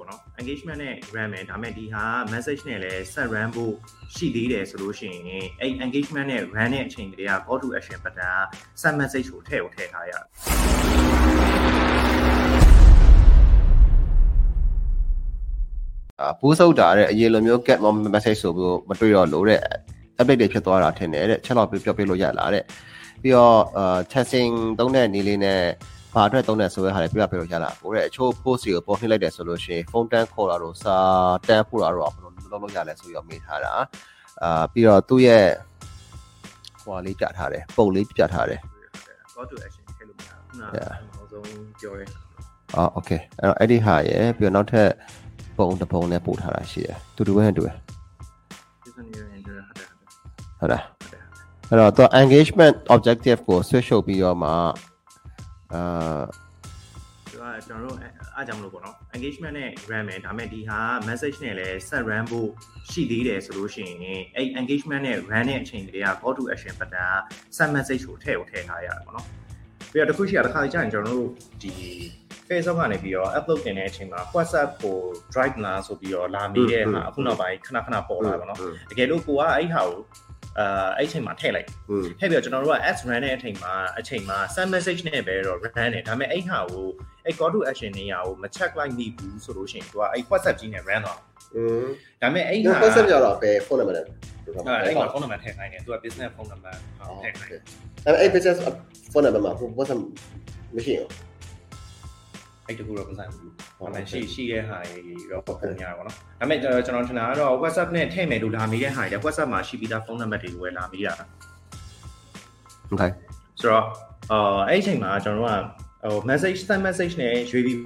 ပေါ့နော် engagement နဲ့ run မယ်ဒါပေမဲ့ဒီဟာ message နဲ့လည်းဆက် run ဖို့ရှိသေးတယ်ဆိုလို့ရှိရင်အဲ့ engagement နဲ့ run တဲ့အချိန်ကလေးက call to action button က set message ကိုထည့်ကိုထည့်ထားရတယ်အာပူးဆုပ်တာတဲ့အရင်လိုမျိုး get more message ဆိုပြီးမတွေ့တော့လို့တဲ့ update တွေဖြစ်သွားတာထင်တယ်တဲ့ချက်တော့ပြောပြလို့ရလားတဲ့ပြီးတော့အာ testing သုံးတဲ့နည်းလေးနဲ့ ဘာအတွက်သုံးတယ်ဆိုတဲ့ဟာတွေပြပြလို့ရလားကိုတဲ့အချို့ post တွေကိုပေါ်နှိမ့်လိုက်တယ်ဆိုလို့ရှိရင် phone တန်းခေါ်တာတော့စာတန်းဖို့တာတော့ဘယ်လိုလုပ်လို့ရလဲဆိုပြီးတော့မေးထားတာအာပြီးတော့သူ့ရဲ့ဟွာလေးပြထားတယ်ပုံလေးပြထားတယ် call to action ထည့်လို့မရဘူးခုနကအနောက်ဆုံးပြောရဲအော် okay အဲ့တော့အဲ့ဒီဟာရယ်ပြီးတော့နောက်ထပ်ပုံတစ်ပုံနဲ့ပို့ထားတာရှိတယ်တူတူပဲတူတယ် business new enter ဟုတ်တယ်ဟုတ်လားအဲ့တော့သူ engagement objective ကို switch လုပ်ပြီးတော့မှ အာသူကကျွန်တော်တို့အားကြောင့်မလို့ပေါ့နော် engagement နဲ့ run မယ်ဒါပေမဲ့ဒီဟာ message နဲ့လည်းဆက် run ဖို့ရှိသေးတယ်ဆိုလို့ရှိရင်အဲ့ engagement နဲ့ run တဲ့အချိန်ကလေးက call to action button က set message ကိုထည့်ကိုထည့်ထားရတယ်ပေါ့နော်ပြီးတော့တစ်ခုရှိတာတစ်ခါကြာရင်ကျွန်တော်တို့ဒီ Facebook ကနေပြီးတော့ upload တင်တဲ့အချိန်မှာ WhatsApp ကို drive လာဆိုပြီးတော့လာမိတဲ့ဟာအခုနောက်ပိုင်းခဏခဏပေါ်လာပါတော့တကယ်လို့ကိုကအဲ့ဟာကို အာအဲ့အချိန်မှာထည့်လိုက်ထည့်ပြီးတော့ကျွန်တော်တို့က ads run တဲ့အချိန်မှာအချိန်မှာ send message နဲ့ပဲတော့ run တယ်ဒါပေမဲ့အဲ့ဟာကိုအဲ့ call to action နေရာကိုမ check လိုက်မိဘူးဆိုလို့ရှိရင်သူကအဲ့ WhatsApp ကြီးနဲ့ run တော့ဒါပေမဲ့အဲ့ဟာ WhatsApp ကြတော့ပဲဖုန်းနံပါတ်နဲ့အဲ့မှာဖုန်းနံပါတ်ထည့်နိုင်တယ်သူက business ဖုန်းနံပါတ်ထည့်နိုင်တယ်ဒါပေမဲ့အဲ့ business ဖုန်းနံပါတ်မှာ WhatsApp မရှိဘူး အဲ့တကူတော့မဆိုင်ဘူးဒါပေမဲ့ရှိရှိတဲ့ဟာတွေတော့ပုံရပါတော့ဒါပေမဲ့ကျွန်တော်ထင်တာကတော့ WhatsApp နဲ့ထည့်မယ်လို့လာမိတဲ့ဟာတွေ WhatsApp မှာရှိပြီးသား phone number တွေကိုပဲလာမိတာ okay ဆိုတော့အာအဲ့ဒီအချိန်မှာကျွန်တော်တို့က ဟို message send message နဲ့ရွေးပြီး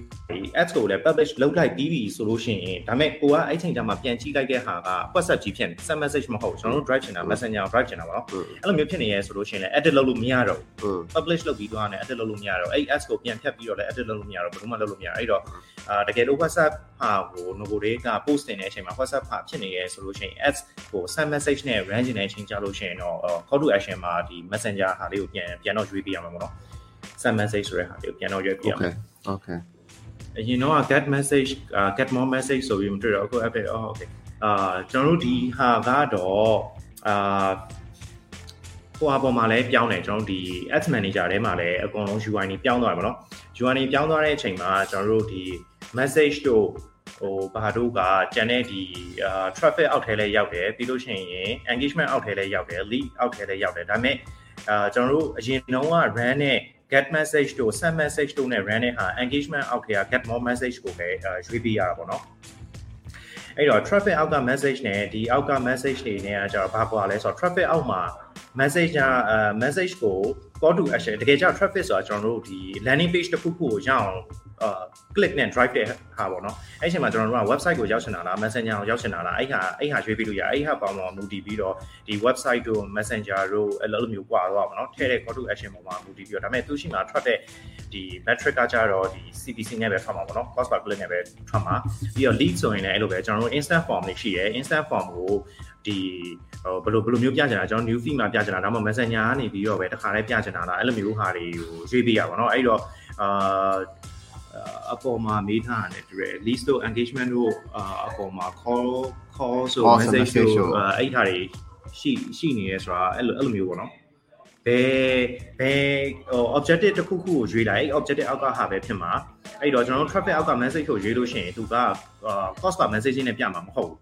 ads ကိုလည်း publish လုပ်လိုက်ပြီးပြီဆိုလို့ရှိရင်ဒါပေမဲ့ကိုကအဲ့ချိန်ကျမှပြန်ကြည့်လိုက်တဲ့ဟာက WhatsApp ကြီးဖြစ်နေ send message မဟုတ်ကျွန်တော်တို့ drive ချင်တာ messenger ကို drive ချင်တာပါနော်အဲ့လိုမျိုးဖြစ်နေရဲဆိုလို့ရှိရင်လည်း edit လုပ်လို့မရတော့ဘူးอืม publish လုပ်ပြီးတော့လည်း edit လုပ်လို့မရတော့အဲ့ ads ကိုပြန်ဖြတ်ပြီးတော့လည်း edit လုပ်လို့မရတော့ဘယ်လိုမှလုပ်လို့မရအဲ့တော့အာတကယ်လို့ WhatsApp ဟာဟို novo တွေက post တင်တဲ့အချိန်မှာ WhatsApp ဟာဖြစ်နေရဲဆိုလို့ရှိရင် ads ဟို send message နဲ့ run ချင်တဲ့အချိန်ကြလို့ရှိရင်တော့ call to action မှာဒီ messenger ဟာလေးကိုပြန်ပြန်တော့ရွေးပြရမှာပေါ့နော် send message ဆိုတဲ့ဟာလေးကိုပြန်တော့ရွေးပြရမှာ okay okay အရင်တော့ get message get more message ဆိုပြီးမတွေ့တော့အခု update အော် okay အာကျွန်တော်တို့ဒီဟာကတော့အာဟိုအပေါ်မှာလည်းပြောင်းတယ်ကျွန်တော်တို့ဒီ ads manager ထဲမှာလည်းအကုန်လုံး UI နေပြောင်းသွားတယ်ဗောနော် UI နေပြောင်းသွားတဲ့အချိန်မှာကျွန်တော်တို့ဒီ message တို့ဟိုဘာတို့ကကျန်တဲ့ဒီအာ traffic အောက်ထဲလဲရောက်တယ်ပြီးလို့ရှိရင် engagement အောက်ထဲလဲရောက်တယ် lead အောက်ထဲလဲရောက်တယ်ဒါပေမဲ့အာကျွန်တော်တို့အရင်တုန်းက run နဲ့ get message တို့ send message တို့နဲ့ run တဲ့ဟာ engagement အောက်ထဲက get more message ကိုပဲရွေးပေးရတာပေါ့နော် အဲ့တော့ traffic အောက်က message နဲ့ဒီအောက်က message တွေနဲ့ကကျတော့ဘာကွာလဲဆိုတော့ traffic အောက်မှာ message ကအဲ message ကို call to action တကယ်ကျ traffic ဆိုတာကျွန်တော်တို့ဒီ landing page တစ်ခုခုကိုရအောင်အာ click နဲ့ drive တဲ့ဟာပေါ့နော်အဲ့ချိန်မှာကျွန်တော်တို့က website ကိုရောက်ချင်တာလား messenger ကိုရောက်ချင်တာလားအဲ့ဟာအဲ့ဟာရွေးပြီးလို့ရအဲ့ဟာပေါ်မှာမူတည်ပြီးတော့ဒီ website တို့ messenger တို့အဲ့လိုမျိုးကွာတော့ပါနော်ထည့်တဲ့ call to action ပေါ်မှာမူတည်ပြီးတော့ဒါပေမဲ့သူရှိမှာထွက်တဲ့ ဒီ metric ကကြတော့ဒီ CPC နဲ့ပဲထွက်မှာပေါ့နော် cost per click နဲ့ပဲထွက်မှာပြီးတော့ lead ဆိုရင်လည်းအဲ့လိုပဲကျွန်တော်တို့ instant form တွေရှိတယ် instant form ကိုဒီဟိုဘယ်လိုဘယ်လိုမျိုးပြချင်တာကျွန်တော် new feed မှာပြချင်တာဒါမှမဟုတ် messenger ကနေပြီးတော့ပဲတခါတည်းပြချင်တာလားအဲ့လိုမျိုးဟာတွေကိုရွေးပေးရပါတော့အဲ့တော့အာအပေါ်မှာမေးထားတယ်တူတယ် list တို့ engagement တို့အပေါ်မှာ call call ဆို message တို့အဲ့ဟာတွေရှိရှိနေရဲဆိုတာအဲ့လိုအဲ့လိုမျိုးပေါ့နော် ဘယ်ဘယ်ဟို objective တစ်ခုခုကိုရွေးလိုက်အဲ့ objective အောက်ကဟာပဲဖြစ်မှာအဲ့တော့ကျွန်တော်တို့ traffic အောက်က message ကိုရွေးလို့ရှိရင်သူက cost per message နဲ့ပြမှာမဟုတ်ဘူး